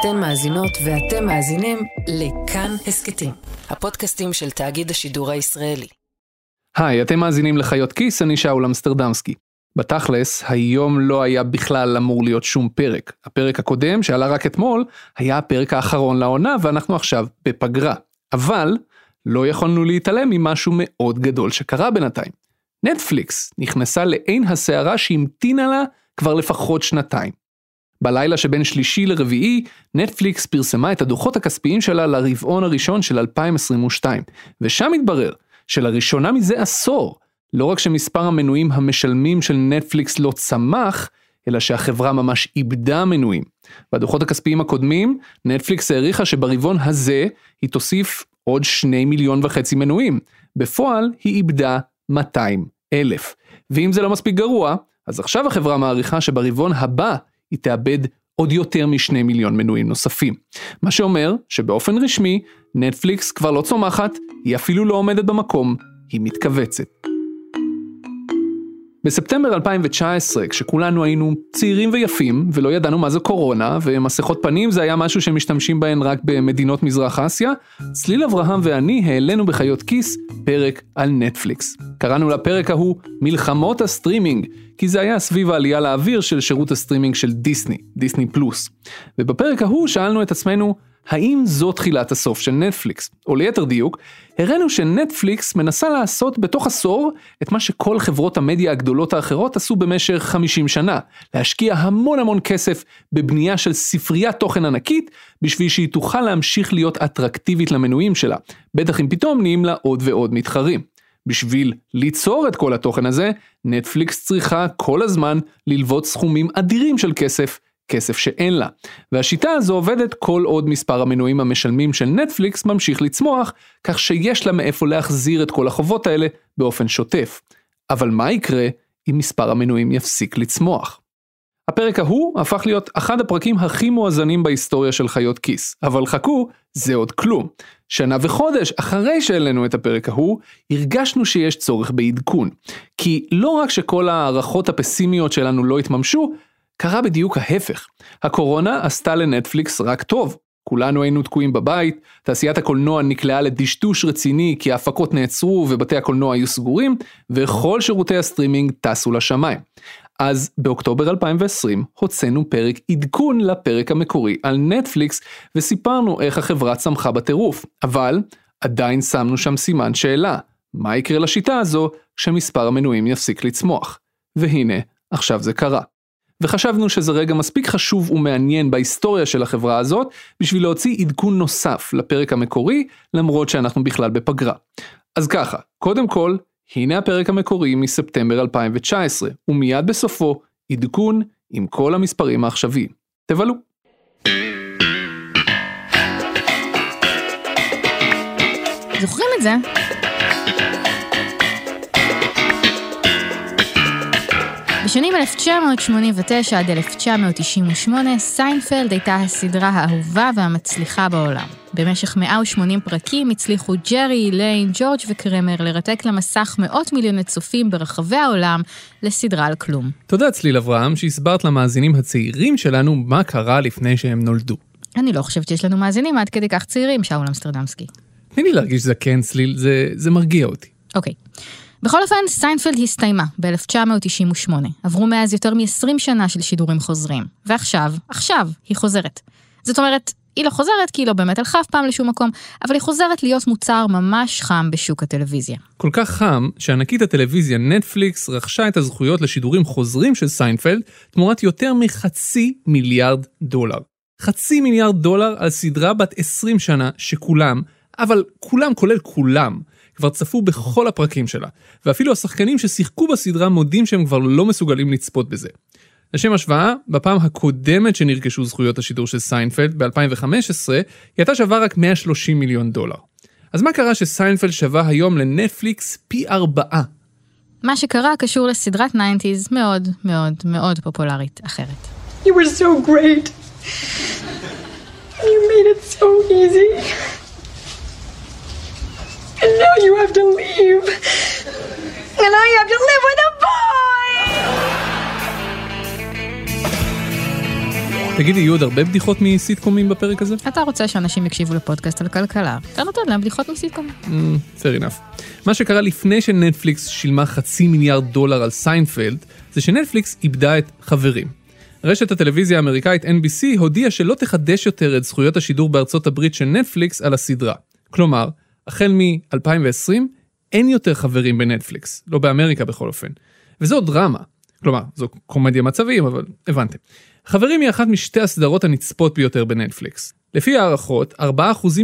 אתן מאזינות ואתם מאזינים לכאן הסכתים, הפודקאסטים של תאגיד השידור הישראלי. היי, אתם מאזינים לחיות כיס, אני שאול אמסטרדמסקי. בתכלס, היום לא היה בכלל אמור להיות שום פרק. הפרק הקודם, שעלה רק אתמול, היה הפרק האחרון לעונה, ואנחנו עכשיו בפגרה. אבל, לא יכולנו להתעלם ממשהו מאוד גדול שקרה בינתיים. נטפליקס נכנסה לעין הסערה שהמתינה לה כבר לפחות שנתיים. בלילה שבין שלישי לרביעי, נטפליקס פרסמה את הדוחות הכספיים שלה לרבעון הראשון של 2022, ושם התברר שלראשונה מזה עשור, לא רק שמספר המנויים המשלמים של נטפליקס לא צמח, אלא שהחברה ממש איבדה מנויים. בדוחות הכספיים הקודמים, נטפליקס העריכה שברבעון הזה היא תוסיף עוד שני מיליון וחצי מנויים. בפועל היא איבדה 200 אלף. ואם זה לא מספיק גרוע, אז עכשיו החברה מעריכה שברבעון הבא היא תאבד עוד יותר משני מיליון מנויים נוספים. מה שאומר שבאופן רשמי, נטפליקס כבר לא צומחת, היא אפילו לא עומדת במקום, היא מתכווצת. בספטמבר 2019, כשכולנו היינו צעירים ויפים, ולא ידענו מה זה קורונה, ומסכות פנים זה היה משהו שמשתמשים בהן רק במדינות מזרח אסיה, צליל אברהם ואני העלינו בחיות כיס פרק על נטפליקס. קראנו לפרק ההוא מלחמות הסטרימינג, כי זה היה סביב העלייה לאוויר של שירות הסטרימינג של דיסני, דיסני פלוס. ובפרק ההוא שאלנו את עצמנו, האם זו תחילת הסוף של נטפליקס? או ליתר דיוק, הראינו שנטפליקס מנסה לעשות בתוך עשור את מה שכל חברות המדיה הגדולות האחרות עשו במשך 50 שנה, להשקיע המון המון כסף בבנייה של ספריית תוכן ענקית, בשביל שהיא תוכל להמשיך להיות אטרקטיבית למנויים שלה, בטח אם פתאום נהיים לה עוד ועוד מתחרים. בשביל ליצור את כל התוכן הזה, נטפליקס צריכה כל הזמן ללוות סכומים אדירים של כסף כסף שאין לה. והשיטה הזו עובדת כל עוד מספר המנויים המשלמים של נטפליקס ממשיך לצמוח, כך שיש לה מאיפה להחזיר את כל החובות האלה באופן שוטף. אבל מה יקרה אם מספר המנויים יפסיק לצמוח? הפרק ההוא הפך להיות אחד הפרקים הכי מואזנים בהיסטוריה של חיות כיס, אבל חכו, זה עוד כלום. שנה וחודש אחרי שהעלינו את הפרק ההוא, הרגשנו שיש צורך בעדכון. כי לא רק שכל ההערכות הפסימיות שלנו לא התממשו, קרה בדיוק ההפך. הקורונה עשתה לנטפליקס רק טוב. כולנו היינו תקועים בבית, תעשיית הקולנוע נקלעה לדשדוש רציני כי ההפקות נעצרו ובתי הקולנוע היו סגורים, וכל שירותי הסטרימינג טסו לשמיים. אז באוקטובר 2020 הוצאנו פרק עדכון לפרק המקורי על נטפליקס וסיפרנו איך החברה צמחה בטירוף, אבל עדיין שמנו שם סימן שאלה, מה יקרה לשיטה הזו כשמספר המנויים יפסיק לצמוח? והנה, עכשיו זה קרה. וחשבנו שזה רגע מספיק חשוב ומעניין בהיסטוריה של החברה הזאת, בשביל להוציא עדכון נוסף לפרק המקורי, למרות שאנחנו בכלל בפגרה. אז ככה, קודם כל, הנה הפרק המקורי מספטמבר 2019, ומיד בסופו, עדכון עם כל המספרים העכשוויים. תבלו. זוכרים את זה? בשנים 1989 עד 1998, סיינפלד הייתה הסדרה האהובה והמצליחה בעולם. במשך 180 פרקים הצליחו ג'רי, איליין, ג'ורג' וקרמר לרתק למסך מאות מיליוני צופים ברחבי העולם לסדרה על כלום. תודה צליל אברהם שהסברת למאזינים הצעירים שלנו מה קרה לפני שהם נולדו. אני לא חושבת שיש לנו מאזינים עד כדי כך צעירים, שאול אמסטרדמסקי. תני לי להרגיש זקן צליל, זה, זה מרגיע אותי. אוקיי. בכל אופן, סיינפלד הסתיימה ב-1998. עברו מאז יותר מ-20 שנה של שידורים חוזרים. ועכשיו, עכשיו, היא חוזרת. זאת אומרת, היא לא חוזרת כי היא לא באמת הלכה אף פעם לשום מקום, אבל היא חוזרת להיות מוצר ממש חם בשוק הטלוויזיה. כל כך חם, שענקית הטלוויזיה נטפליקס רכשה את הזכויות לשידורים חוזרים של סיינפלד תמורת יותר מחצי מיליארד דולר. חצי מיליארד דולר על סדרה בת 20 שנה שכולם, אבל כולם כולל כולם, כבר צפו בכל הפרקים שלה, ואפילו השחקנים ששיחקו בסדרה מודים שהם כבר לא מסוגלים לצפות בזה. לשם השוואה, בפעם הקודמת שנרכשו זכויות השידור של סיינפלד, ב-2015, היא הייתה שווה רק 130 מיליון דולר. אז מה קרה שסיינפלד שווה היום לנטפליקס פי ארבעה? מה שקרה קשור לסדרת 90's מאוד מאוד מאוד פופולרית אחרת. You were so great. You made it so easy. And now you have to leave. And now I have to live with a boy! תגידי, יהיו עוד הרבה בדיחות מסיטקומים בפרק הזה? אתה רוצה שאנשים יקשיבו לפודקאסט על כלכלה, אתה נותן להם בדיחות מסיטקומים. Mm, fair enough. מה שקרה לפני שנטפליקס שילמה חצי מיליארד דולר על סיינפלד, זה שנטפליקס איבדה את חברים. רשת הטלוויזיה האמריקאית NBC הודיעה שלא תחדש יותר את זכויות השידור בארצות הברית של נטפליקס על הסדרה. כלומר, החל מ-2020 אין יותר חברים בנטפליקס, לא באמריקה בכל אופן. וזו דרמה. כלומר, זו קומדיה מצבים, אבל הבנתם. חברים היא אחת משתי הסדרות הנצפות ביותר בנטפליקס. לפי הערכות, 4%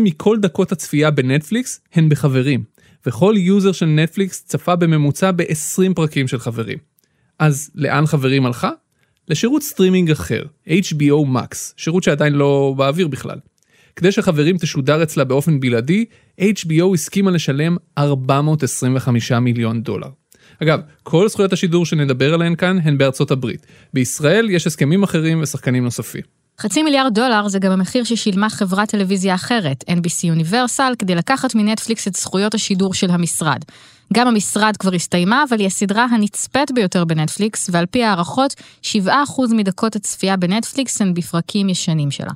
מכל דקות הצפייה בנטפליקס הן בחברים, וכל user של נטפליקס צפה בממוצע ב-20 פרקים של חברים. אז לאן חברים הלכה? לשירות סטרימינג אחר, HBO Max, שירות שעדיין לא באוויר בכלל. כדי שחברים תשודר אצלה באופן בלעדי, HBO הסכימה לשלם 425 מיליון דולר. אגב, כל זכויות השידור שנדבר עליהן כאן הן בארצות הברית. בישראל יש הסכמים אחרים ושחקנים נוספים. חצי מיליארד דולר זה גם המחיר ששילמה חברת טלוויזיה אחרת, NBC Universal, כדי לקחת מנטפליקס את זכויות השידור של המשרד. גם המשרד כבר הסתיימה, אבל היא הסדרה הנצפית ביותר בנטפליקס, ועל פי הערכות, 7% מדקות הצפייה בנטפליקס הן בפרקים ישנים שלה.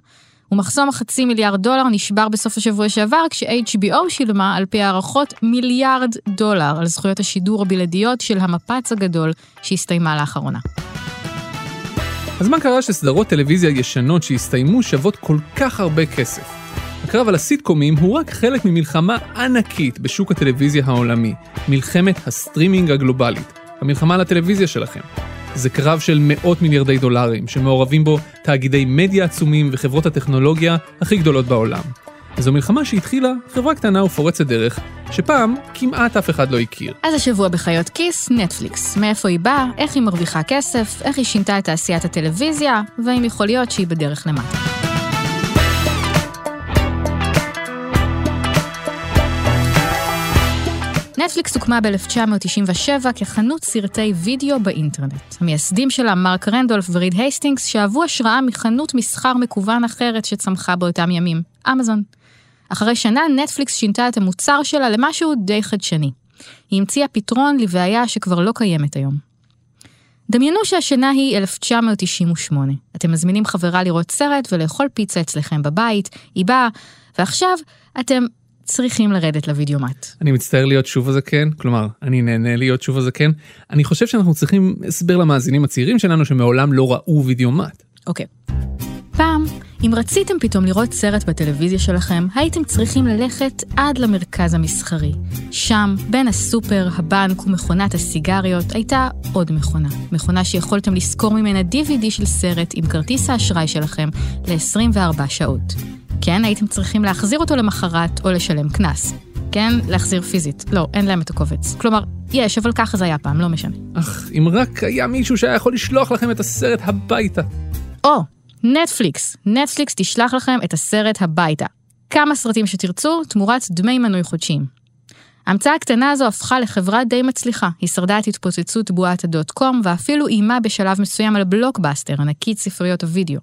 ומחסום החצי מיליארד דולר נשבר בסוף השבוע שעבר, כש-HBO שילמה, על פי הערכות, מיליארד דולר על זכויות השידור הבלעדיות של המפץ הגדול שהסתיימה לאחרונה. אז מה קרה שסדרות טלוויזיה ישנות שהסתיימו שוות כל כך הרבה כסף? הקרב על הסיטקומים הוא רק חלק ממלחמה ענקית בשוק הטלוויזיה העולמי, מלחמת הסטרימינג הגלובלית, המלחמה על הטלוויזיה שלכם. זה קרב של מאות מיליארדי דולרים, שמעורבים בו תאגידי מדיה עצומים וחברות הטכנולוגיה הכי גדולות בעולם. זו מלחמה שהתחילה חברה קטנה ופורצת דרך, שפעם כמעט אף אחד לא הכיר. אז השבוע בחיות כיס, נטפליקס. מאיפה היא באה, איך היא מרוויחה כסף, איך היא שינתה את תעשיית הטלוויזיה, והאם יכול להיות שהיא בדרך למטה. נטפליקס הוקמה ב-1997 כחנות סרטי וידאו באינטרנט. המייסדים שלה, מרק רנדולף וריד הייסטינגס, שאבו השראה מחנות מסחר מקוון אחרת שצמחה באותם ימים, אמזון. אחרי שנה, נטפליקס שינתה את המוצר שלה למשהו די חדשני. היא המציאה פתרון לבעיה שכבר לא קיימת היום. דמיינו שהשנה היא 1998. אתם מזמינים חברה לראות סרט ולאכול פיצה אצלכם בבית, היא באה, ועכשיו אתם צריכים לרדת לוידאומט. אני מצטער להיות שוב הזקן, כלומר, אני נהנה להיות שוב הזקן. אני חושב שאנחנו צריכים הסבר למאזינים הצעירים שלנו שמעולם לא ראו וידאומט. אוקיי. פעם, אם רציתם פתאום לראות סרט בטלוויזיה שלכם, הייתם צריכים ללכת עד למרכז המסחרי. שם, בין הסופר, הבנק ומכונת הסיגריות, הייתה עוד מכונה. מכונה שיכולתם לשכור ממנה DVD של סרט עם כרטיס האשראי שלכם ל-24 שעות. כן, הייתם צריכים להחזיר אותו למחרת או לשלם קנס. כן, להחזיר פיזית. לא, אין להם את הקובץ. כלומר, יש, אבל ככה זה היה פעם, לא משנה. אך, אם רק היה מישהו שהיה יכול לשלוח לכם את הסרט הביתה. או, נטפליקס. נטפליקס תשלח לכם את הסרט הביתה. כמה סרטים שתרצו, תמורת דמי מנוי חודשיים. ההמצאה הקטנה הזו הפכה לחברה די מצליחה. היא שרדה את התפוצצות בועת הדוט קום, ואפילו איימה בשלב מסוים על בלוקבאסטר, ענקית ספריות הוידאו.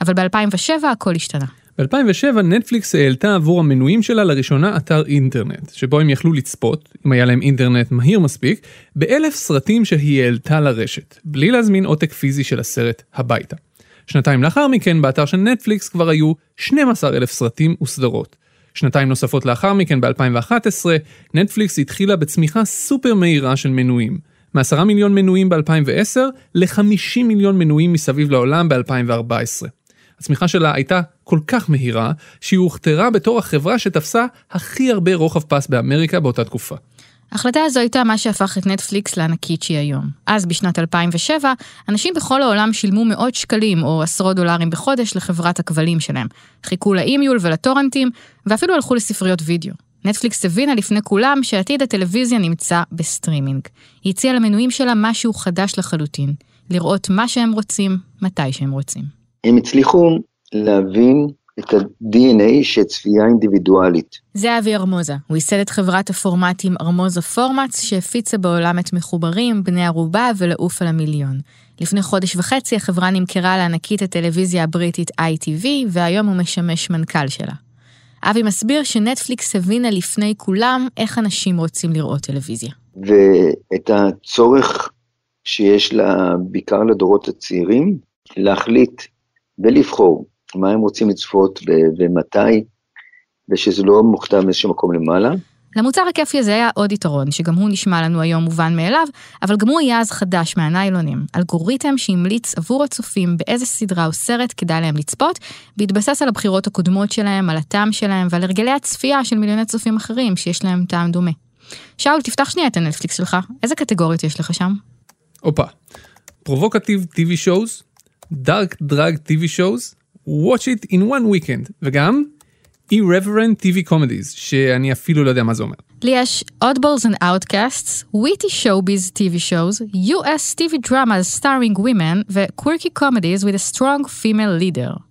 אבל ב-2007 הכל השתנה. ב-2007 נטפליקס העלתה עבור המנויים שלה לראשונה אתר אינטרנט, שבו הם יכלו לצפות, אם היה להם אינטרנט מהיר מספיק, באלף סרטים שהיא העלתה לרשת, בלי להזמין עותק פיזי של הסרט הביתה. שנתיים לאחר מכן, באתר של נטפליקס כבר היו 12 אלף סרטים וסדרות. שנתיים נוספות לאחר מכן, ב-2011, נטפליקס התחילה בצמיחה סופר מהירה של מנויים. מ-10 מיליון מנויים ב-2010 ל-50 מיליון מנויים מסביב לעולם ב-2014. הצמיחה שלה הייתה כל כך מהירה, שהיא הוכתרה בתור החברה שתפסה הכי הרבה רוחב פס באמריקה באותה תקופה. ההחלטה הזו הייתה מה שהפך את נטפליקס לענקית שהיא היום. אז, בשנת 2007, אנשים בכל העולם שילמו מאות שקלים או עשרות דולרים בחודש לחברת הכבלים שלהם. חיכו ל-eMule ולטורנטים, ואפילו הלכו לספריות וידאו. נטפליקס הבינה לפני כולם שעתיד הטלוויזיה נמצא בסטרימינג. היא הציעה למנויים שלה משהו חדש לחלוטין, לראות מה שהם רוצים, מתי שהם רוצים. הם הצליחו להבין את ה-DNA של צפייה אינדיבידואלית. זה אבי ארמוזה, הוא ייסד את חברת הפורמטים ארמוזה פורמטס, שהפיצה בעולם את מחוברים, בני ערובה ולעוף על המיליון. לפני חודש וחצי החברה נמכרה לענקית הטלוויזיה הבריטית ITV, והיום הוא משמש מנכ"ל שלה. אבי מסביר שנטפליקס הבינה לפני כולם איך אנשים רוצים לראות טלוויזיה. ואת הצורך שיש לה, בעיקר לדורות הצעירים, להחליט ולבחור מה הם רוצים לצפות ו- ומתי, ושזה לא מוכתב מאיזשהו מקום למעלה. למוצר הכיפי הזה היה עוד יתרון, שגם הוא נשמע לנו היום מובן מאליו, אבל גם הוא היה אז חדש מהניילונים. אלגוריתם שהמליץ עבור הצופים באיזה סדרה או סרט כדאי להם לצפות, בהתבסס על הבחירות הקודמות שלהם, על הטעם שלהם ועל הרגלי הצפייה של מיליוני צופים אחרים שיש להם טעם דומה. שאול, תפתח שנייה את הנטפליקס שלך, איזה קטגוריות יש לך שם? הופה. פרובוקטיב TV shows, דארק דרג TV shows, watch it in one weekend, וגם irreverent TV comedies, שאני אפילו לא יודע מה זה אומר. לי יש Oddballs and Outcasts, Witty Showbiz TV shows, US TV dramas starring women ו-quirky comedies with a strong female leader.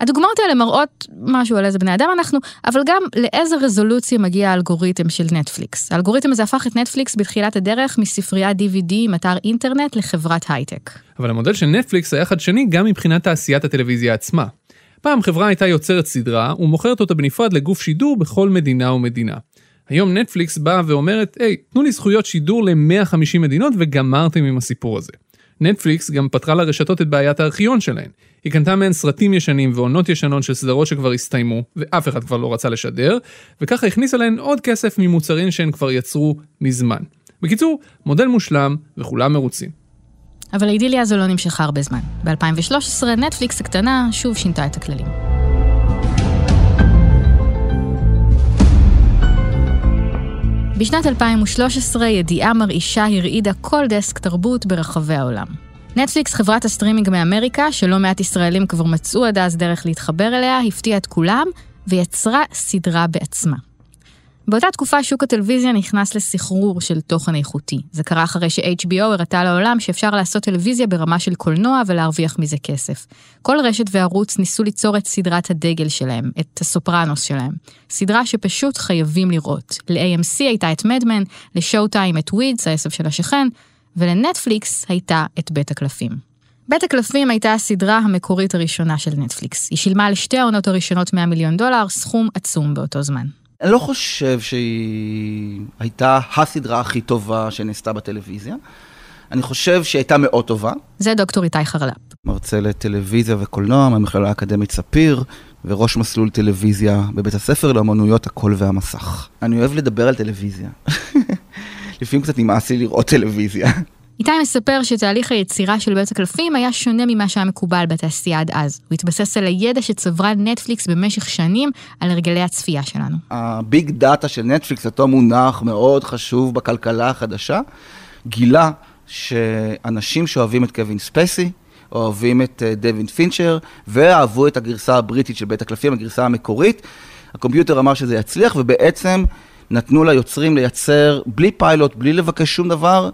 הדוגמאות האלה מראות משהו על איזה בני אדם אנחנו, אבל גם לאיזה רזולוציה מגיע האלגוריתם של נטפליקס. האלגוריתם הזה הפך את נטפליקס בתחילת הדרך מספריית DVD עם אתר אינטרנט לחברת הייטק. אבל המודל של נטפליקס היה חדשני גם מבחינת תעשיית הטלוויזיה עצמה. פעם חברה הייתה יוצרת סדרה ומוכרת אותה בנפרד לגוף שידור בכל מדינה ומדינה. היום נטפליקס באה ואומרת, היי, תנו לי זכויות שידור ל-150 מדינות וגמרתם עם הסיפור הזה. נטפליקס גם פתרה לרשתות את בעיית הארכיון שלהן. היא קנתה מהן סרטים ישנים ועונות ישנות של סדרות שכבר הסתיימו, ואף אחד כבר לא רצה לשדר, וככה הכניסה להן עוד כסף ממוצרים שהן כבר יצרו מזמן. בקיצור, מודל מושלם וכולם מרוצים. אבל האידיליה הזו לא נמשכה הרבה זמן. ב-2013 נטפליקס הקטנה שוב שינתה את הכללים. בשנת 2013 ידיעה מרעישה הרעידה כל דסק תרבות ברחבי העולם. נטפליקס, חברת הסטרימינג מאמריקה, שלא מעט ישראלים כבר מצאו עד אז דרך להתחבר אליה, הפתיעה את כולם ויצרה סדרה בעצמה. באותה תקופה שוק הטלוויזיה נכנס לסחרור של תוכן איכותי. זה קרה אחרי ש-HBO הראתה לעולם שאפשר לעשות טלוויזיה ברמה של קולנוע ולהרוויח מזה כסף. כל רשת וערוץ ניסו ליצור את סדרת הדגל שלהם, את הסופרנוס שלהם. סדרה שפשוט חייבים לראות. ל-AMC הייתה את Mad Men, ל-Showtime את Weeds, העשב של השכן, ולנטפליקס הייתה את בית הקלפים. בית הקלפים הייתה הסדרה המקורית הראשונה של נטפליקס. היא שילמה על שתי העונות הראשונות 100 מיליון דולר, סכום עצום באותו זמן. אני לא חושב שהיא הייתה הסדרה הכי טובה שנעשתה בטלוויזיה. אני חושב שהיא הייתה מאוד טובה. זה דוקטור איתי חרל"פ. מרצה לטלוויזיה וקולנוע מהמכללה האקדמית ספיר, וראש מסלול טלוויזיה בבית הספר לאמנויות הקול והמסך. אני אוהב לדבר על טלוויזיה. לפעמים קצת נמאס לי לראות טלוויזיה. איתי מספר שתהליך היצירה של בית הקלפים היה שונה ממה שהיה מקובל בתעשייה עד אז. הוא התבסס על הידע שצברה נטפליקס במשך שנים על הרגלי הצפייה שלנו. ה-big data של נטפליקס, אותו מונח מאוד חשוב בכלכלה החדשה, גילה שאנשים שאוהבים את קווין ספייסי, אוהבים את אה, דיוויד פינצ'ר, ואהבו את הגרסה הבריטית של בית הקלפים, הגרסה המקורית. הקומפיוטר אמר שזה יצליח, ובעצם נתנו ליוצרים לייצר בלי פיילוט, בלי לבקש שום דבר,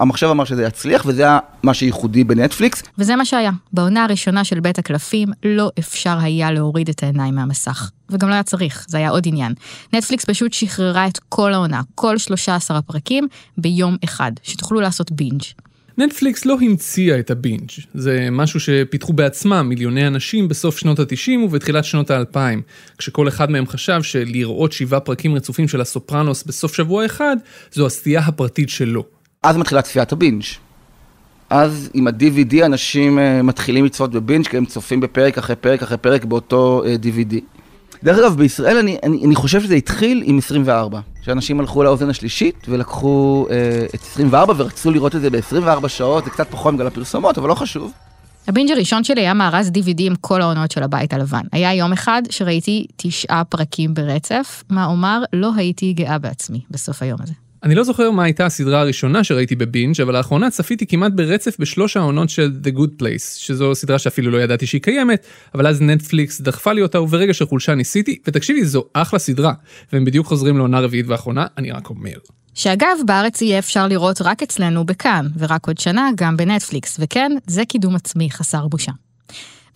המחשב אמר שזה יצליח, וזה היה מה שייחודי בנטפליקס. וזה מה שהיה. בעונה הראשונה של בית הקלפים אי אפשר היה להוריד את העיניים מהמסך. וגם לא היה צריך, זה היה עוד עניין. נטפליקס פשוט שחררה את כל העונה, כל 13 הפרקים, ביום אחד, שתוכלו לעשות בינג'. נטפליקס לא המציאה את הבינג', זה משהו שפיתחו בעצמם מיליוני אנשים בסוף שנות ה-90 ובתחילת שנות ה-2000, כשכל אחד מהם חשב שלראות שבעה פרקים רצופים של הסופרנוס בסוף שבוע אחד, זו הסטייה הפרטית שלו. אז מתחילה צפיית הבינג'. אז עם ה-DVD אנשים uh, מתחילים לצפות בבינג' כי הם צופים בפרק אחרי פרק אחרי פרק באותו uh, אה, DVD. דרך אגב, בישראל אני, אני, אני חושב שזה התחיל עם 24. שאנשים הלכו לאוזן השלישית ולקחו אה, את 24 ורצו לראות את זה ב-24 שעות, זה קצת פחות בגלל הפרסומות, אבל לא חשוב. הבינג' הראשון שלי היה מארז DVD עם כל העונות של הבית הלבן. היה יום אחד שראיתי תשעה פרקים ברצף, מה אומר, לא הייתי גאה בעצמי בסוף היום הזה. אני לא זוכר מה הייתה הסדרה הראשונה שראיתי בבינג', אבל לאחרונה צפיתי כמעט ברצף בשלוש העונות של The Good Place, שזו סדרה שאפילו לא ידעתי שהיא קיימת, אבל אז נטפליקס דחפה לי אותה וברגע של חולשה ניסיתי, ותקשיבי, זו אחלה סדרה, והם בדיוק חוזרים לעונה רביעית ואחרונה, אני רק אומר. שאגב, בארץ יהיה אפשר לראות רק אצלנו בכאן, ורק עוד שנה גם בנטפליקס, וכן, זה קידום עצמי חסר בושה.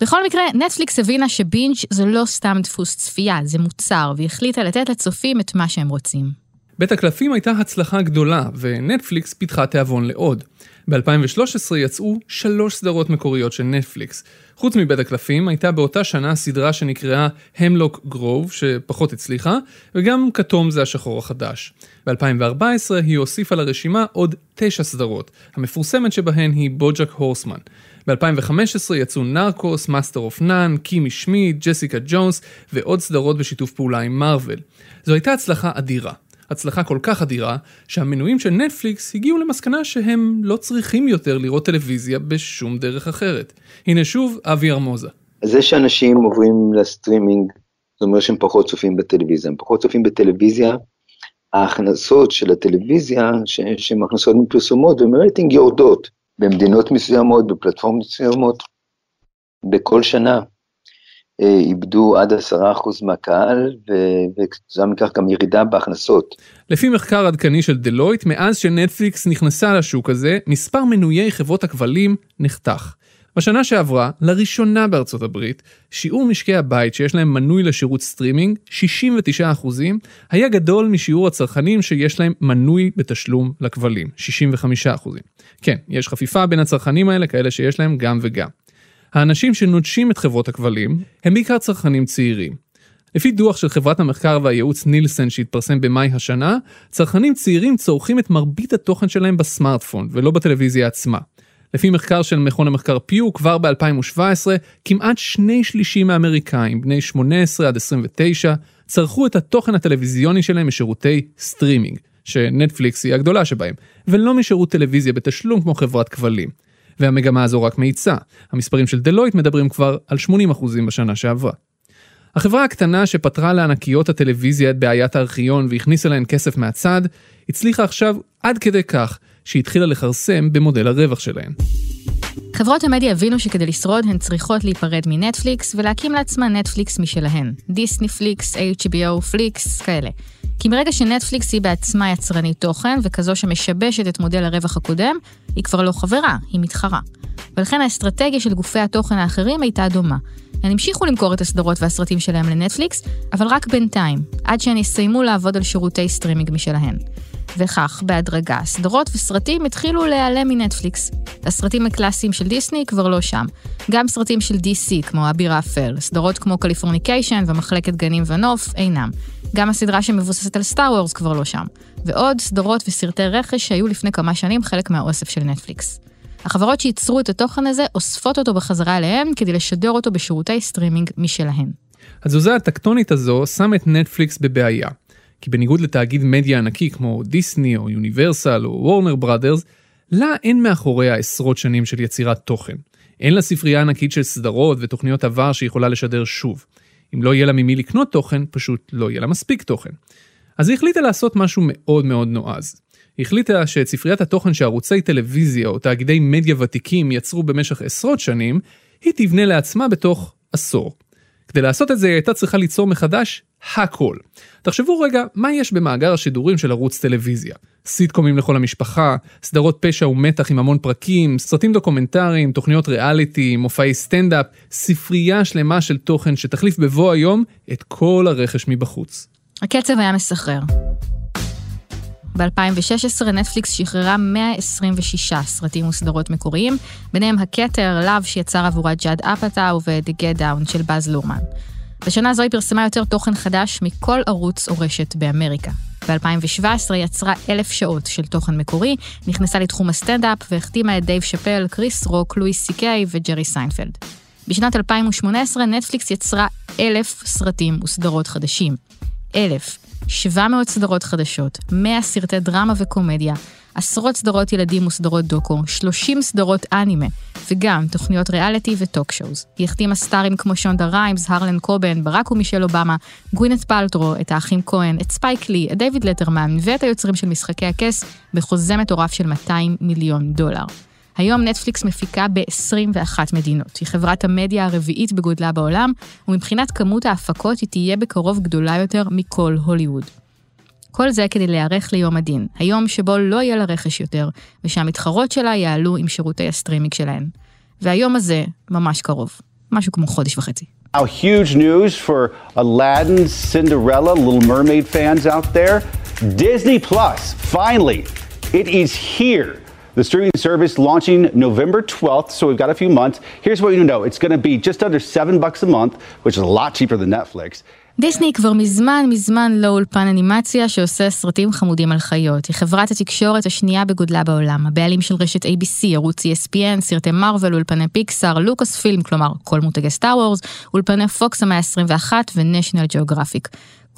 בכל מקרה, נטפליקס הבינה שבינג' זה לא סתם דפוס צפייה, זה מוצר, והחליטה לתת לצופים את מה שהם רוצים. בית הקלפים הייתה הצלחה גדולה, ונטפליקס פיתחה תיאבון לעוד. ב-2013 יצאו שלוש סדרות מקוריות של נטפליקס. חוץ מבית הקלפים, הייתה באותה שנה סדרה שנקראה המלוק גרוב, שפחות הצליחה, וגם כתום זה השחור החדש. ב-2014 היא הוסיפה לרשימה עוד תשע סדרות, המפורסמת שבהן היא בוג'ק הורסמן. ב-2015 יצאו נרקוס, Master of None, קימי שמיד, ג'סיקה ג'ונס ועוד סדרות בשיתוף פעולה עם מארוול. זו הייתה הצלחה אדירה. הצלחה כל כך אדירה, שהמנויים של נטפליקס הגיעו למסקנה שהם לא צריכים יותר לראות טלוויזיה בשום דרך אחרת. הנה שוב, אבי ארמוזה. זה שאנשים עוברים לסטרימינג, זה אומר שהם פחות צופים בטלוויזיה. הם פחות צופים בטלוויזיה, ההכנסות של הטלוויזיה, שהן הכנסות מפרסומות ומרייטינג יורדות במדינות מסוימות, בפלטפורמות מסוימות, בכל שנה. אה, איבדו עד עשרה אחוז מהקהל, וכתוצאה מכך גם ירידה בהכנסות. לפי מחקר עדכני של דלויט, מאז שנטפליקס נכנסה לשוק הזה, מספר מנויי חברות הכבלים נחתך. בשנה שעברה, לראשונה בארצות הברית, שיעור משקי הבית שיש להם מנוי לשירות סטרימינג, 69%, היה גדול משיעור הצרכנים שיש להם מנוי בתשלום לכבלים, 65%. כן, יש חפיפה בין הצרכנים האלה, כאלה שיש להם גם וגם. האנשים שנוטשים את חברות הכבלים הם בעיקר צרכנים צעירים. לפי דוח של חברת המחקר והייעוץ נילסן שהתפרסם במאי השנה, צרכנים צעירים צורכים את מרבית התוכן שלהם בסמארטפון ולא בטלוויזיה עצמה. לפי מחקר של מכון המחקר פיו, כבר ב-2017, כמעט שני שלישים מהאמריקאים, בני 18 עד 29, צרכו את התוכן הטלוויזיוני שלהם משירותי סטרימינג, שנטפליקס היא הגדולה שבהם, ולא משירות טלוויזיה בתשלום כמו חברת כבלים. והמגמה הזו רק מאיצה. המספרים של דלויט מדברים כבר על 80% בשנה שעברה. החברה הקטנה שפתרה לענקיות הטלוויזיה את בעיית הארכיון והכניסה להן כסף מהצד, הצליחה עכשיו עד כדי כך שהתחילה לכרסם במודל הרווח שלהן. חברות המדיה הבינו שכדי לשרוד הן צריכות להיפרד מנטפליקס ולהקים לעצמן נטפליקס משלהן. דיסני פליקס, HBO פליקס, כאלה. כי מרגע שנטפליקס היא בעצמה יצרנית תוכן וכזו שמשבשת את מודל הרווח הקודם, היא כבר לא חברה, היא מתחרה. ולכן האסטרטגיה של גופי התוכן האחרים הייתה דומה. הן המשיכו למכור את הסדרות והסרטים שלהם לנטפליקס, אבל רק בינתיים, עד שהן יסיימו לעבוד על שירותי סטרימינג משלהן. וכך, בהדרגה, סדרות וסרטים התחילו להיעלם מנטפליקס. הסרטים הקלאסיים של דיסני כבר לא שם. גם סרטים של DC, כמו אביר אפל, סדרות כמו קליפורניקיישן ומחלקת גנים ונוף, אינם. גם הסדרה שמבוססת על סטאר וורס כבר לא שם. ועוד סדרות וסרטי רכש שהיו לפני כמה שנים חלק מהאוסף של נטפליקס. החברות שייצרו את התוכן הזה אוספות אותו בחזרה אליהן כדי לשדר אותו בשירותי סטרימינג משלהן. התזוזה הטקטונית הזו שמה את נטפליקס בבעיה. כי בניגוד לתאגיד מדיה ענקי כמו דיסני או יוניברסל או וורנר בראדרס, לה אין מאחוריה עשרות שנים של יצירת תוכן. אין לה ספרייה ענקית של סדרות ותוכניות עבר שיכולה לשדר שוב. אם לא יהיה לה ממי לקנות תוכן, פשוט לא יהיה לה מספיק תוכן. אז היא החליטה לעשות משהו מאוד מאוד נועז. היא החליטה שאת ספריית התוכן שערוצי טלוויזיה או תאגידי מדיה ותיקים יצרו במשך עשרות שנים, היא תבנה לעצמה בתוך עשור. כדי לעשות את זה היא הייתה צריכה ליצור מחדש הכל. תחשבו רגע, מה יש במאגר השידורים של ערוץ טלוויזיה? סיטקומים לכל המשפחה, סדרות פשע ומתח עם המון פרקים, סרטים דוקומנטריים, תוכניות ריאליטי, מופעי סטנדאפ, ספרייה שלמה של תוכן שתחליף בבוא היום את כל הרכש מבחוץ. הקצב היה מסחרר. ב-2016 נטפליקס שחררה 126 סרטים וסדרות מקוריים, ביניהם הכתר, Love שיצר עבורה ג'אד אפאטאו ו-The Get Down של באז לורמן. בשנה זו היא פרסמה יותר תוכן חדש מכל ערוץ או רשת באמריקה. ב-2017 יצרה אלף שעות של תוכן מקורי, נכנסה לתחום הסטנדאפ והחתימה את דייב שאפל, קריס רוק, לואיס סי קיי וג'רי סיינפלד. בשנת 2018 נטפליקס יצרה אלף סרטים וסדרות חדשים. אלף. 700 סדרות חדשות, 100 סרטי דרמה וקומדיה, עשרות סדרות ילדים וסדרות דוקו, 30 סדרות אנימה, וגם תוכניות ריאליטי ו talk shows. היא החתימה סטארים כמו שונדה ריימס, הרלן קובן, ברק ומישל אובמה, גווינט פלטרו, את האחים כהן, את ספייק לי, את דיוויד לטרמן ואת היוצרים של משחקי הכס בחוזה מטורף של 200 מיליון דולר. היום נטפליקס מפיקה ב-21 מדינות. היא חברת המדיה הרביעית בגודלה בעולם, ומבחינת כמות ההפקות היא תהיה בקרוב גדולה יותר מכל הוליווד. כל זה כדי להיערך ליום הדין, היום שבו לא יהיה לה רכש יותר, ושהמתחרות שלה יעלו עם שירותי הסטרימינג שלהן. והיום הזה ממש קרוב, משהו כמו חודש וחצי. Now, huge news for Aladdin, Cinderella, Little Mermaid fans out there. Disney Plus, finally, it is here. The streaming service launching November 12th, so we've got a few months. Here's what you know it's going to be just under seven bucks a month, which is a lot cheaper than Netflix. דיסני כבר מזמן מזמן לא אולפן אנימציה שעושה סרטים חמודים על חיות. היא חברת התקשורת השנייה בגודלה בעולם, הבעלים של רשת ABC, ערוץ ESPN, סרטי מארוול, אולפני פיקסאר, לוקאס פילם, כלומר כל מותגי סטאר וורס, אולפני פוקס המאה ה-21 ונשיונל ג'אוגרפיק.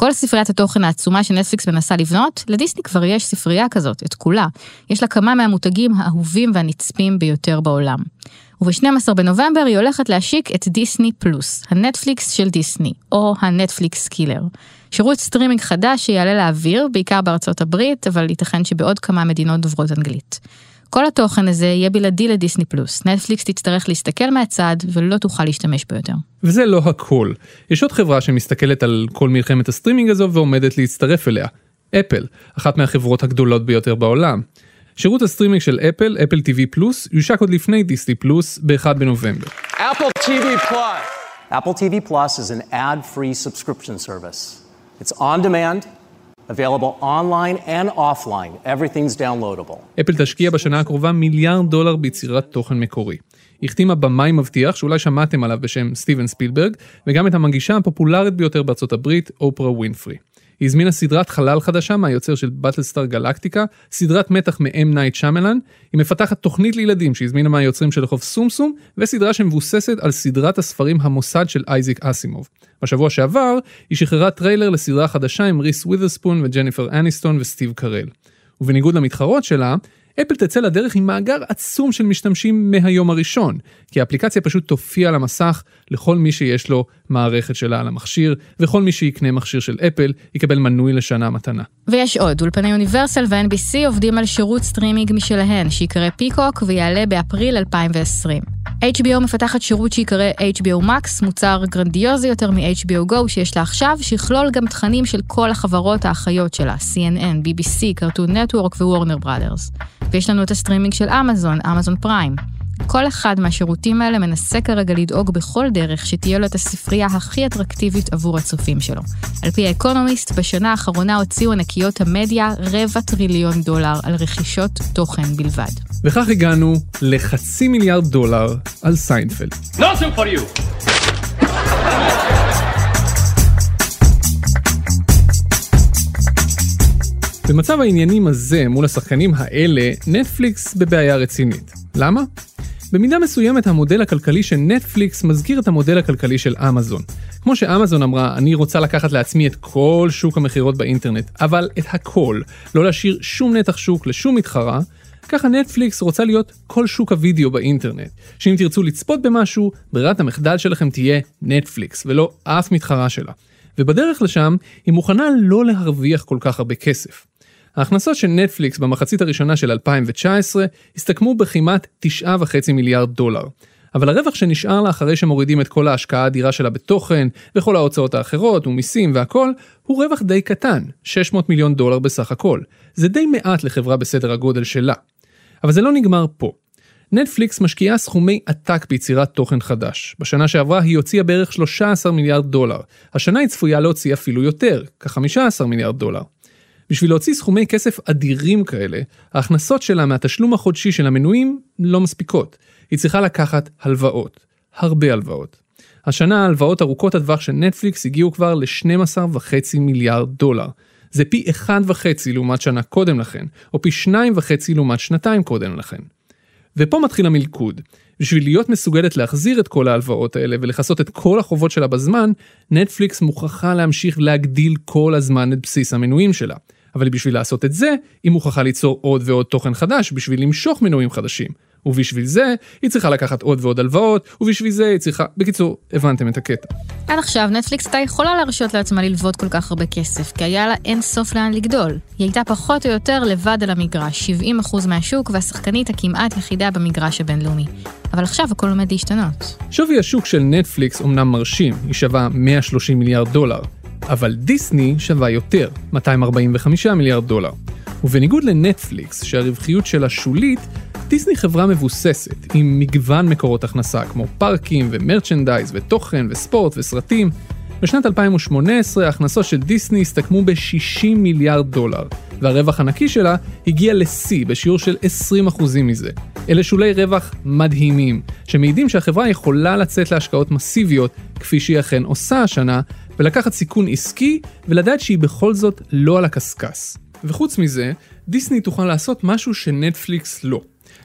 כל ספריית התוכן העצומה שנטפליקס מנסה לבנות, לדיסני כבר יש ספרייה כזאת, את כולה. יש לה כמה מהמותגים האהובים והנצפים ביותר בעולם. וב-12 בנובמבר היא הולכת להשיק את דיסני פלוס, הנטפליקס של דיסני, או הנטפליקס killer. שירות סטרימינג חדש שיעלה לאוויר, בעיקר בארצות הברית, אבל ייתכן שבעוד כמה מדינות דוברות אנגלית. כל התוכן הזה יהיה בלעדי לדיסני פלוס. נטפליקס תצטרך להסתכל מהצד ולא תוכל להשתמש בו יותר. וזה לא הכל. יש עוד חברה שמסתכלת על כל מלחמת הסטרימינג הזו ועומדת להצטרף אליה. אפל, אחת מהחברות הגדולות ביותר בעולם. שירות הסטרימינג של אפל, אפל TV פלוס, יושק עוד לפני דיסני פלוס ב-1 בנובמבר. Apple TV Plus. Apple TV Plus is an ad-free subscription service. It's on demand, available online and offline. Everything's downloadable. אפל תשקיע בשנה הקרובה מיליארד דולר ביצירת תוכן מקורי. החתימה במאי מבטיח שאולי שמעתם עליו בשם סטיבן ספילברג, וגם את המגישה הפופולרית ביותר בארצות הברית, אופרה ווינפרי. היא הזמינה סדרת חלל חדשה מהיוצר של באטלסטאר גלקטיקה, סדרת מתח מ-M נייט שמלן, היא מפתחת תוכנית לילדים שהזמינה מהיוצרים של רחוב סומסום, וסדרה שמבוססת על סדרת הספרים המוסד של אייזיק אסימוב. בשבוע שעבר, היא שחררה טריילר לסדרה חדשה עם ריס ווית'רספון וג'ניפר אניסטון וסטיב קרל. ובניגוד למתחרות שלה, אפל תצא לדרך עם מאגר עצום של משתמשים מהיום הראשון, כי האפליקציה פשוט תופיע על המסך לכל מי שיש לו מערכת שלה על המכשיר, וכל מי שיקנה מכשיר של אפל יקבל מנוי לשנה מתנה. ויש עוד, אולפני אוניברסל ו-NBC עובדים על שירות סטרימינג משלהן, שיקרא פיקוק ויעלה באפריל 2020. HBO מפתחת שירות שיקרא HBO Max, מוצר גרנדיוזי יותר מ-HBO Go שיש לה עכשיו, שיכלול גם תכנים של כל החברות האחיות שלה, CNN, BBC, קרטון נטוורק ווורנר בראדרס. ויש לנו את הסטרימינג של אמזון, אמזון פריים. כל אחד מהשירותים האלה מנסה כרגע לדאוג בכל דרך שתהיה לו את הספרייה הכי אטרקטיבית עבור הצופים שלו. על פי האקונומיסט, בשנה האחרונה הוציאו ענקיות המדיה רבע טריליון דולר על רכישות תוכן בלבד. וכך הגענו לחצי מיליארד דולר על סיינפלד. Nothing for you. במצב העניינים הזה מול השחקנים האלה, נטפליקס בבעיה רצינית. למה? במידה מסוימת המודל הכלכלי של נטפליקס מזכיר את המודל הכלכלי של אמזון. כמו שאמזון אמרה, אני רוצה לקחת לעצמי את כל שוק המכירות באינטרנט, אבל את הכל, לא להשאיר שום נתח שוק לשום מתחרה, ככה נטפליקס רוצה להיות כל שוק הוידאו באינטרנט. שאם תרצו לצפות במשהו, ברירת המחדל שלכם תהיה נטפליקס, ולא אף מתחרה שלה. ובדרך לשם, היא מוכנה לא להרוויח כל כך הרבה כסף. ההכנסות של נטפליקס במחצית הראשונה של 2019 הסתכמו בכמעט 9.5 מיליארד דולר. אבל הרווח שנשאר לה אחרי שמורידים את כל ההשקעה האדירה שלה בתוכן, וכל ההוצאות האחרות, ומיסים והכל, הוא רווח די קטן, 600 מיליון דולר בסך הכל. זה די מעט לחברה בסדר הגודל שלה. אבל זה לא נגמר פה. נטפליקס משקיעה סכומי עתק ביצירת תוכן חדש. בשנה שעברה היא הוציאה בערך 13 מיליארד דולר. השנה היא צפויה להוציא אפילו יותר, כ-15 מיליארד דולר. בשביל להוציא סכומי כסף אדירים כאלה, ההכנסות שלה מהתשלום החודשי של המנויים לא מספיקות. היא צריכה לקחת הלוואות. הרבה הלוואות. השנה ההלוואות ארוכות הטווח של נטפליקס הגיעו כבר ל-12.5 מיליארד דולר. זה פי 1.5 לעומת שנה קודם לכן, או פי 2.5 לעומת שנתיים קודם לכן. ופה מתחיל המלכוד. בשביל להיות מסוגלת להחזיר את כל ההלוואות האלה ולכסות את כל החובות שלה בזמן, נטפליקס מוכרחה להמשיך להגדיל כל הזמן את בסיס המנויים שלה. אבל בשביל לעשות את זה, היא מוכרחה ליצור עוד ועוד תוכן חדש בשביל למשוך מנויים חדשים. ובשביל זה, היא צריכה לקחת עוד ועוד הלוואות, ובשביל זה היא צריכה... בקיצור, הבנתם את הקטע. עד עכשיו נטפליקס הייתה יכולה להרשות לעצמה ללוות כל כך הרבה כסף, כי היה לה אין סוף לאן לגדול. היא הייתה פחות או יותר לבד על המגרש, 70% מהשוק, והשחקנית הכמעט יחידה במגרש הבינלאומי. אבל עכשיו הכל עומד להשתנות. שווי השוק של נטפליקס אומנם מרשים, היא שווה 130 מיליארד דולר, אבל דיסני שווה יותר, 245 מיליארד דולר. ובניגוד לנטפליקס, שהרווחיות שלה שולית, דיסני חברה מבוססת, עם מגוון מקורות הכנסה, כמו פארקים ומרצ'נדייז ותוכן וספורט וסרטים. בשנת 2018 ההכנסות של דיסני הסתכמו ב-60 מיליארד דולר, והרווח הנקי שלה הגיע לשיא בשיעור של 20% מזה. אלה שולי רווח מדהימים, שמעידים שהחברה יכולה לצאת להשקעות מסיביות, כפי שהיא אכן עושה השנה, ולקחת סיכון עסקי ולדעת שהיא בכל זאת לא על הקשקש. וחוץ מזה, דיסני תוכל לעשות משהו שנטפליקס לא.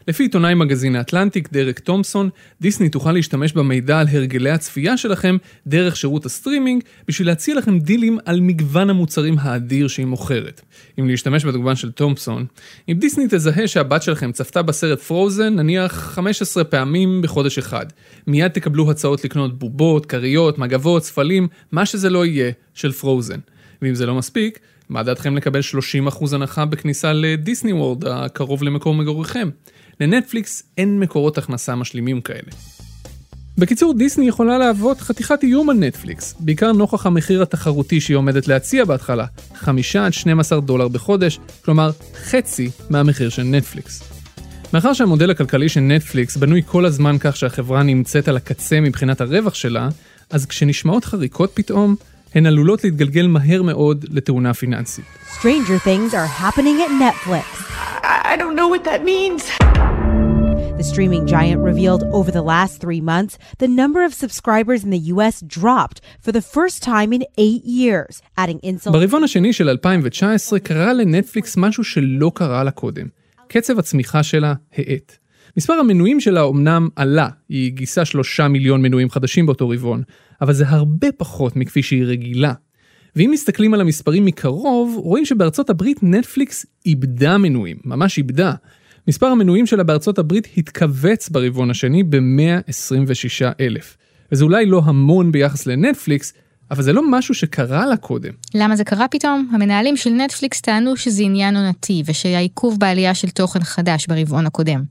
לפי עיתונאי מגזין האטלנטיק דרק תומפסון, דיסני תוכל להשתמש במידע על הרגלי הצפייה שלכם דרך שירות הסטרימינג, בשביל להציע לכם דילים על מגוון המוצרים האדיר שהיא מוכרת. אם להשתמש בתגוון של תומפסון, אם דיסני תזהה שהבת שלכם צפתה בסרט פרוזן נניח 15 פעמים בחודש אחד, מיד תקבלו הצעות לקנות בובות, כריות, מגבות, ספלים, מה שזה לא יהיה, של פרוזן. ואם זה לא מספיק, מה דעתכם לקבל 30% הנחה בכניסה לדיסני וורד הקרוב למקור מגוריכם? לנטפליקס אין מקורות הכנסה משלימים כאלה. בקיצור, דיסני יכולה להוות חתיכת איום על נטפליקס, בעיקר נוכח המחיר התחרותי שהיא עומדת להציע בהתחלה, 5 עד 12 דולר בחודש, כלומר חצי מהמחיר של נטפליקס. מאחר שהמודל הכלכלי של נטפליקס בנוי כל הזמן כך שהחברה נמצאת על הקצה מבחינת הרווח שלה, אז כשנשמעות חריקות פתאום, הן עלולות להתגלגל מהר מאוד לתאונה פיננסית. Stranger things are happening at Netflix. I, don't know what that means. The streaming giant revealed over the last three months the number of subscribers in the US dropped for the first time in eight years, adding insult. ברבעון השני של 2019 קרה לנטפליקס משהו שלא קרה לה קודם. קצב הצמיחה שלה האט. מספר המנויים שלה אומנם עלה, היא גייסה שלושה מיליון מנויים חדשים באותו רבעון, אבל זה הרבה פחות מכפי שהיא רגילה. ואם מסתכלים על המספרים מקרוב, רואים שבארצות הברית נטפליקס איבדה מנויים, ממש איבדה. מספר המנויים שלה בארצות הברית התכווץ ברבעון השני ב-126 אלף. וזה אולי לא המון ביחס לנטפליקס, אבל זה לא משהו שקרה לה קודם. למה זה קרה פתאום? המנהלים של נטפליקס טענו שזה עניין עונתי ושהיה עיכוב בעלייה של תוכן חדש ברבעון הקודם.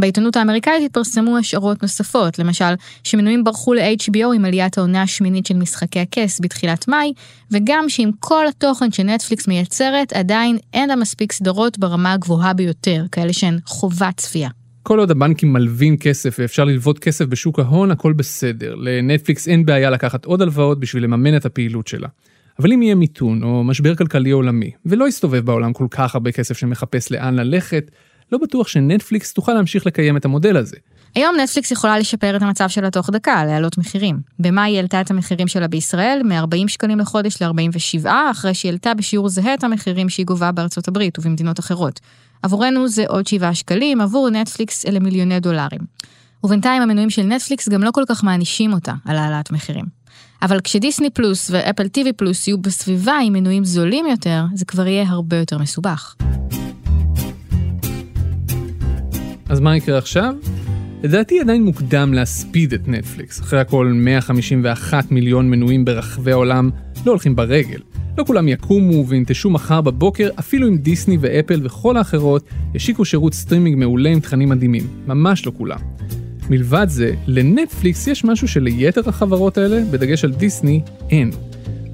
בעיתונות האמריקאית התפרסמו השערות נוספות, למשל, שמנויים ברחו ל-HBO עם עליית העונה השמינית של משחקי הכס בתחילת מאי, וגם שעם כל התוכן שנטפליקס מייצרת, עדיין אין לה מספיק סדרות ברמה הגבוהה ביותר, כאלה שהן חובת צפייה. כל עוד הבנקים מלווים כסף ואפשר ללוות כסף בשוק ההון, הכל בסדר. לנטפליקס אין בעיה לקחת עוד הלוואות בשביל לממן את הפעילות שלה. אבל אם יהיה מיתון או משבר כלכלי עולמי, ולא יסתובב בעולם כל כך הרבה כסף שמחפש לאן ללכת, לא בטוח שנטפליקס תוכל להמשיך לקיים את המודל הזה. היום נטפליקס יכולה לשפר את המצב שלה תוך דקה, להעלות מחירים. במאי היא העלתה את המחירים שלה בישראל מ-40 שקלים לחודש ל-47, אחרי שהיא העלתה בשיעור זהה את המחירים שהיא גובה בארצות הברית ובמדינות אחרות. עבורנו זה עוד 7 שקלים, עבור נטפליקס אלה מיליוני דולרים. ובינתיים המנויים של נטפליקס גם לא כל כך מענישים אותה על העלאת מחירים. אבל כשדיסני פלוס ואפל טיווי פלוס יהיו בסביבה עם מנויים זולים יותר, זה כבר יהיה הרבה יותר מסובך. אז מה יקרה עכשיו? לדעתי עדיין מוקדם להספיד את נטפליקס. אחרי הכל 151 מיליון מנויים ברחבי העולם לא הולכים ברגל. לא כולם יקומו וינטשו מחר בבוקר, אפילו אם דיסני ואפל וכל האחרות ישיקו שירות סטרימינג מעולה עם תכנים מדהימים. ממש לא כולם. מלבד זה, לנטפליקס יש משהו שליתר החברות האלה, בדגש על דיסני, אין.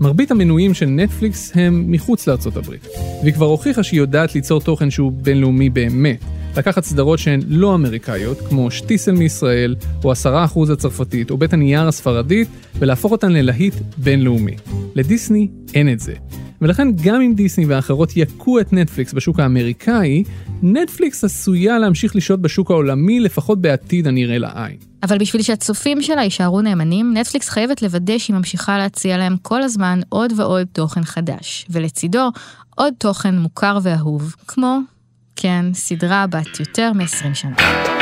מרבית המנויים של נטפליקס הם מחוץ לארצות הברית, והיא כבר הוכיחה שהיא יודעת ליצור תוכן שהוא בינלאומי באמת. לקחת סדרות שהן לא אמריקאיות, כמו שטיסל מישראל, או עשרה אחוז הצרפתית, או בית הנייר הספרדית, ולהפוך אותן ללהיט בינלאומי. לדיסני אין את זה. ולכן גם אם דיסני והאחרות יכו את נטפליקס בשוק האמריקאי, נטפליקס עשויה להמשיך לשהות בשוק העולמי לפחות בעתיד הנראה לעין. אבל בשביל שהצופים שלה יישארו נאמנים, נטפליקס חייבת לוודא שהיא ממשיכה להציע להם כל הזמן עוד ועוד תוכן חדש, ולצידו עוד תוכן מוכר ואהוב, כמו, כן, סדרה בת יותר מ-20 שנה.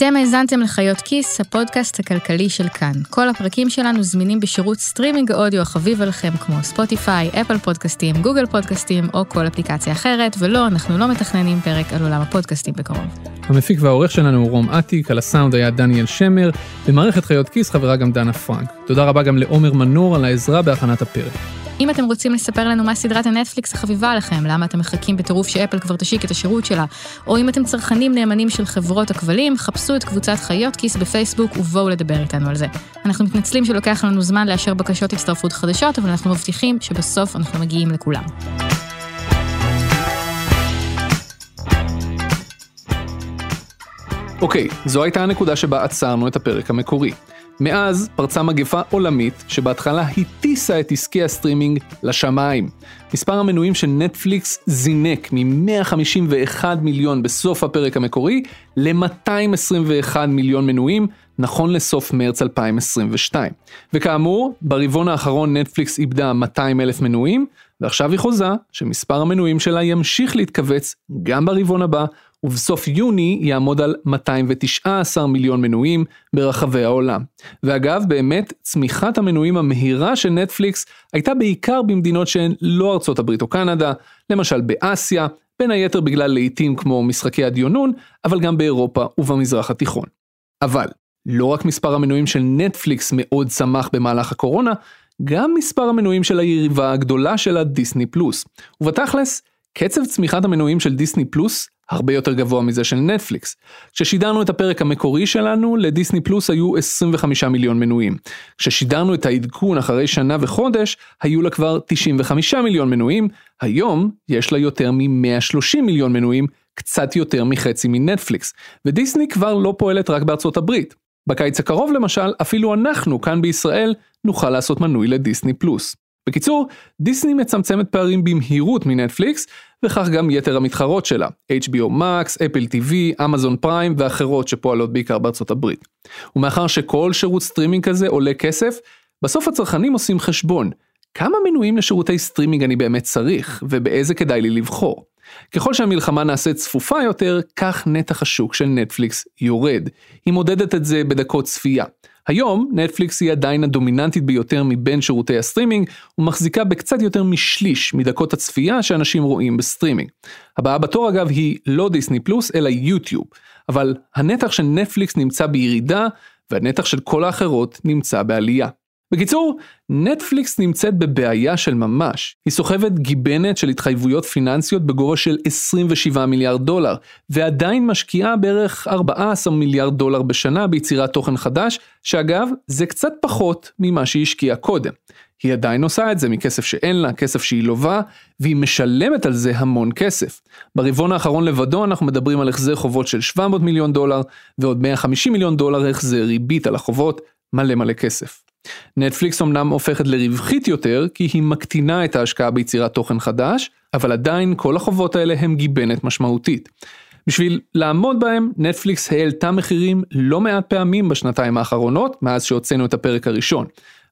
אתם האזנתם לחיות כיס, הפודקאסט הכלכלי של כאן. כל הפרקים שלנו זמינים בשירות סטרימינג האודיו החביב עליכם, כמו ספוטיפיי, אפל פודקאסטים, גוגל פודקאסטים או כל אפליקציה אחרת, ולא, אנחנו לא מתכננים פרק על עולם הפודקאסטים בקרוב. המפיק והעורך שלנו הוא רום אטיק, על הסאונד היה דניאל שמר, במערכת חיות כיס חברה גם דנה פרנק. תודה רבה גם לעומר מנור על העזרה בהכנת הפרק. אם אתם רוצים לספר לנו מה סדרת הנטפליקס החביבה עליכם, למה אתם מחכים בטירוף שאפל כבר תשיק את השירות שלה, או אם אתם צרכנים נאמנים של חברות הכבלים, חפשו את קבוצת חיות כיס בפייסבוק ובואו לדבר איתנו על זה. אנחנו מתנצלים שלוקח לנו זמן לאשר בקשות הצטרפות חדשות, אבל אנחנו מבטיחים שבסוף אנחנו מגיעים לכולם. אוקיי, זו הייתה הנקודה שבה עצרנו את הפרק המקורי. מאז פרצה מגפה עולמית שבהתחלה הטיסה את עסקי הסטרימינג לשמיים. מספר המנויים של נטפליקס זינק מ-151 מיליון בסוף הפרק המקורי ל-221 מיליון מנויים נכון לסוף מרץ 2022. וכאמור, ברבעון האחרון נטפליקס איבדה 200 אלף מנויים, ועכשיו היא חוזה שמספר המנויים שלה ימשיך להתכווץ גם ברבעון הבא, ובסוף יוני יעמוד על 219 מיליון מנויים ברחבי העולם. ואגב, באמת, צמיחת המנויים המהירה של נטפליקס הייתה בעיקר במדינות שהן לא ארצות הברית או קנדה, למשל באסיה, בין היתר בגלל לעיתים כמו משחקי הדיונון, אבל גם באירופה ובמזרח התיכון. אבל, לא רק מספר המנויים של נטפליקס מאוד צמח במהלך הקורונה, גם מספר המנויים של היריבה הגדולה שלה דיסני פלוס. ובתכלס, קצב צמיחת המנויים של דיסני פלוס הרבה יותר גבוה מזה של נטפליקס. כששידרנו את הפרק המקורי שלנו, לדיסני פלוס היו 25 מיליון מנויים. כששידרנו את העדכון אחרי שנה וחודש, היו לה כבר 95 מיליון מנויים, היום יש לה יותר מ-130 מיליון מנויים, קצת יותר מחצי מנטפליקס. ודיסני כבר לא פועלת רק בארצות הברית. בקיץ הקרוב למשל, אפילו אנחנו כאן בישראל נוכל לעשות מנוי לדיסני פלוס. בקיצור, דיסני מצמצמת פערים במהירות מנטפליקס, וכך גם יתר המתחרות שלה, HBO Max, אפל TV, אמזון פריים ואחרות שפועלות בעיקר בארצות הברית. ומאחר שכל שירות סטרימינג כזה עולה כסף, בסוף הצרכנים עושים חשבון, כמה מנויים לשירותי סטרימינג אני באמת צריך, ובאיזה כדאי לי לבחור. ככל שהמלחמה נעשית צפופה יותר, כך נתח השוק של נטפליקס יורד. היא מודדת את זה בדקות צפייה. היום נטפליקס היא עדיין הדומיננטית ביותר מבין שירותי הסטרימינג ומחזיקה בקצת יותר משליש מדקות הצפייה שאנשים רואים בסטרימינג. הבאה בתור אגב היא לא דיסני פלוס אלא יוטיוב, אבל הנתח של נטפליקס נמצא בירידה והנתח של כל האחרות נמצא בעלייה. בקיצור, נטפליקס נמצאת בבעיה של ממש. היא סוחבת גיבנת של התחייבויות פיננסיות בגובה של 27 מיליארד דולר, ועדיין משקיעה בערך 14 מיליארד דולר בשנה ביצירת תוכן חדש, שאגב, זה קצת פחות ממה שהיא השקיעה קודם. היא עדיין עושה את זה מכסף שאין לה, כסף שהיא לובה, והיא משלמת על זה המון כסף. ברבעון האחרון לבדו אנחנו מדברים על החזר חובות של 700 מיליון דולר, ועוד 150 מיליון דולר החזר ריבית על החובות, מלא מלא כסף. נטפליקס אמנם הופכת לרווחית יותר כי היא מקטינה את ההשקעה ביצירת תוכן חדש, אבל עדיין כל החובות האלה הם גיבנת משמעותית. בשביל לעמוד בהם, נטפליקס העלתה מחירים לא מעט פעמים בשנתיים האחרונות, מאז שהוצאנו את הפרק הראשון.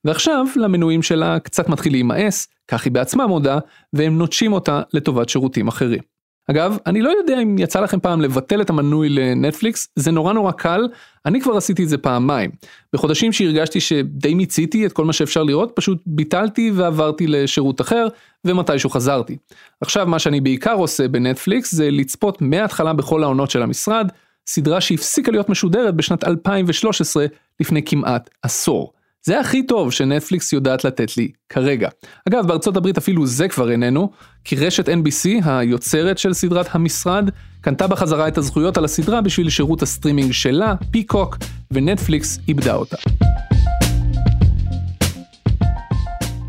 ועכשיו למנויים שלה קצת מתחיל להימאס, כך היא בעצמה מודה, והם נוטשים אותה לטובת שירותים אחרים. אגב, אני לא יודע אם יצא לכם פעם לבטל את המנוי לנטפליקס, זה נורא נורא קל, אני כבר עשיתי את זה פעמיים. בחודשים שהרגשתי שדי מיציתי את כל מה שאפשר לראות, פשוט ביטלתי ועברתי לשירות אחר, ומתישהו חזרתי. עכשיו מה שאני בעיקר עושה בנטפליקס זה לצפות מההתחלה בכל העונות של המשרד, סדרה שהפסיקה להיות משודרת בשנת 2013, לפני כמעט עשור. זה הכי טוב שנטפליקס יודעת לתת לי כרגע. אגב, בארצות הברית אפילו זה כבר איננו, כי רשת NBC, היוצרת של סדרת המשרד, קנתה בחזרה את הזכויות על הסדרה בשביל שירות הסטרימינג שלה, פיקוק, ונטפליקס איבדה אותה.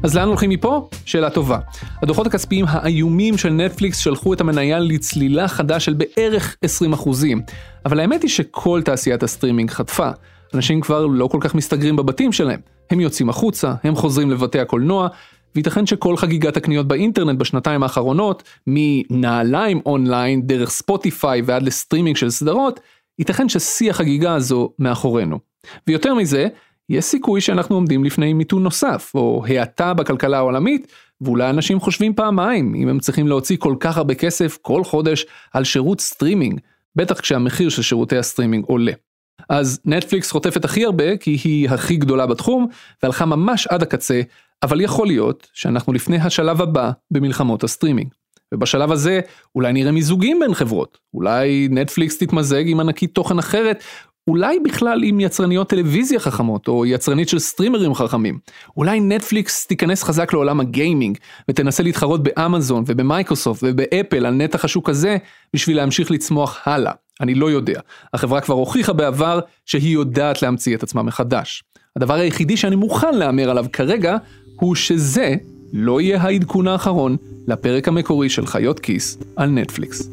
אז לאן הולכים מפה? שאלה טובה. הדוחות הכספיים האיומים של נטפליקס שלחו את המניה לצלילה חדה של בערך 20%, אבל האמת היא שכל תעשיית הסטרימינג חטפה. אנשים כבר לא כל כך מסתגרים בבתים שלהם. הם יוצאים החוצה, הם חוזרים לבתי הקולנוע, וייתכן שכל חגיגת הקניות באינטרנט בשנתיים האחרונות, מנעליים אונליין דרך ספוטיפיי ועד לסטרימינג של סדרות, ייתכן ששיא החגיגה הזו מאחורינו. ויותר מזה, יש סיכוי שאנחנו עומדים לפני מיתון נוסף, או האטה בכלכלה העולמית, ואולי אנשים חושבים פעמיים אם הם צריכים להוציא כל כך הרבה כסף כל חודש על שירות סטרימינג, בטח כשהמחיר של שירותי הסטרימינג עולה. אז נטפליקס חוטפת הכי הרבה כי היא הכי גדולה בתחום והלכה ממש עד הקצה, אבל יכול להיות שאנחנו לפני השלב הבא במלחמות הסטרימינג. ובשלב הזה אולי נראה מיזוגים בין חברות, אולי נטפליקס תתמזג עם ענקית תוכן אחרת, אולי בכלל עם יצרניות טלוויזיה חכמות או יצרנית של סטרימרים חכמים. אולי נטפליקס תיכנס חזק לעולם הגיימינג ותנסה להתחרות באמזון ובמייקרוסופט ובאפל על נתח השוק הזה בשביל להמשיך לצמוח הלאה. אני לא יודע. החברה כבר הוכיחה בעבר שהיא יודעת להמציא את עצמה מחדש. הדבר היחידי שאני מוכן להמר עליו כרגע, הוא שזה לא יהיה העדכון האחרון לפרק המקורי של חיות כיס על נטפליקס.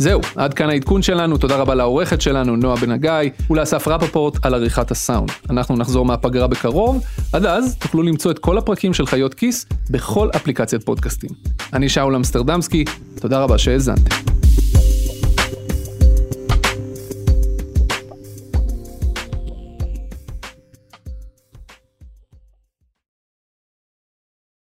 זהו, עד כאן העדכון שלנו, תודה רבה לעורכת שלנו, נועה בן הגיא, ולאסף רפפורט על עריכת הסאונד. אנחנו נחזור מהפגרה בקרוב, עד אז תוכלו למצוא את כל הפרקים של חיות כיס בכל אפליקציית פודקאסטים. אני שאול אמסטרדמסקי, תודה רבה שהאזנתם.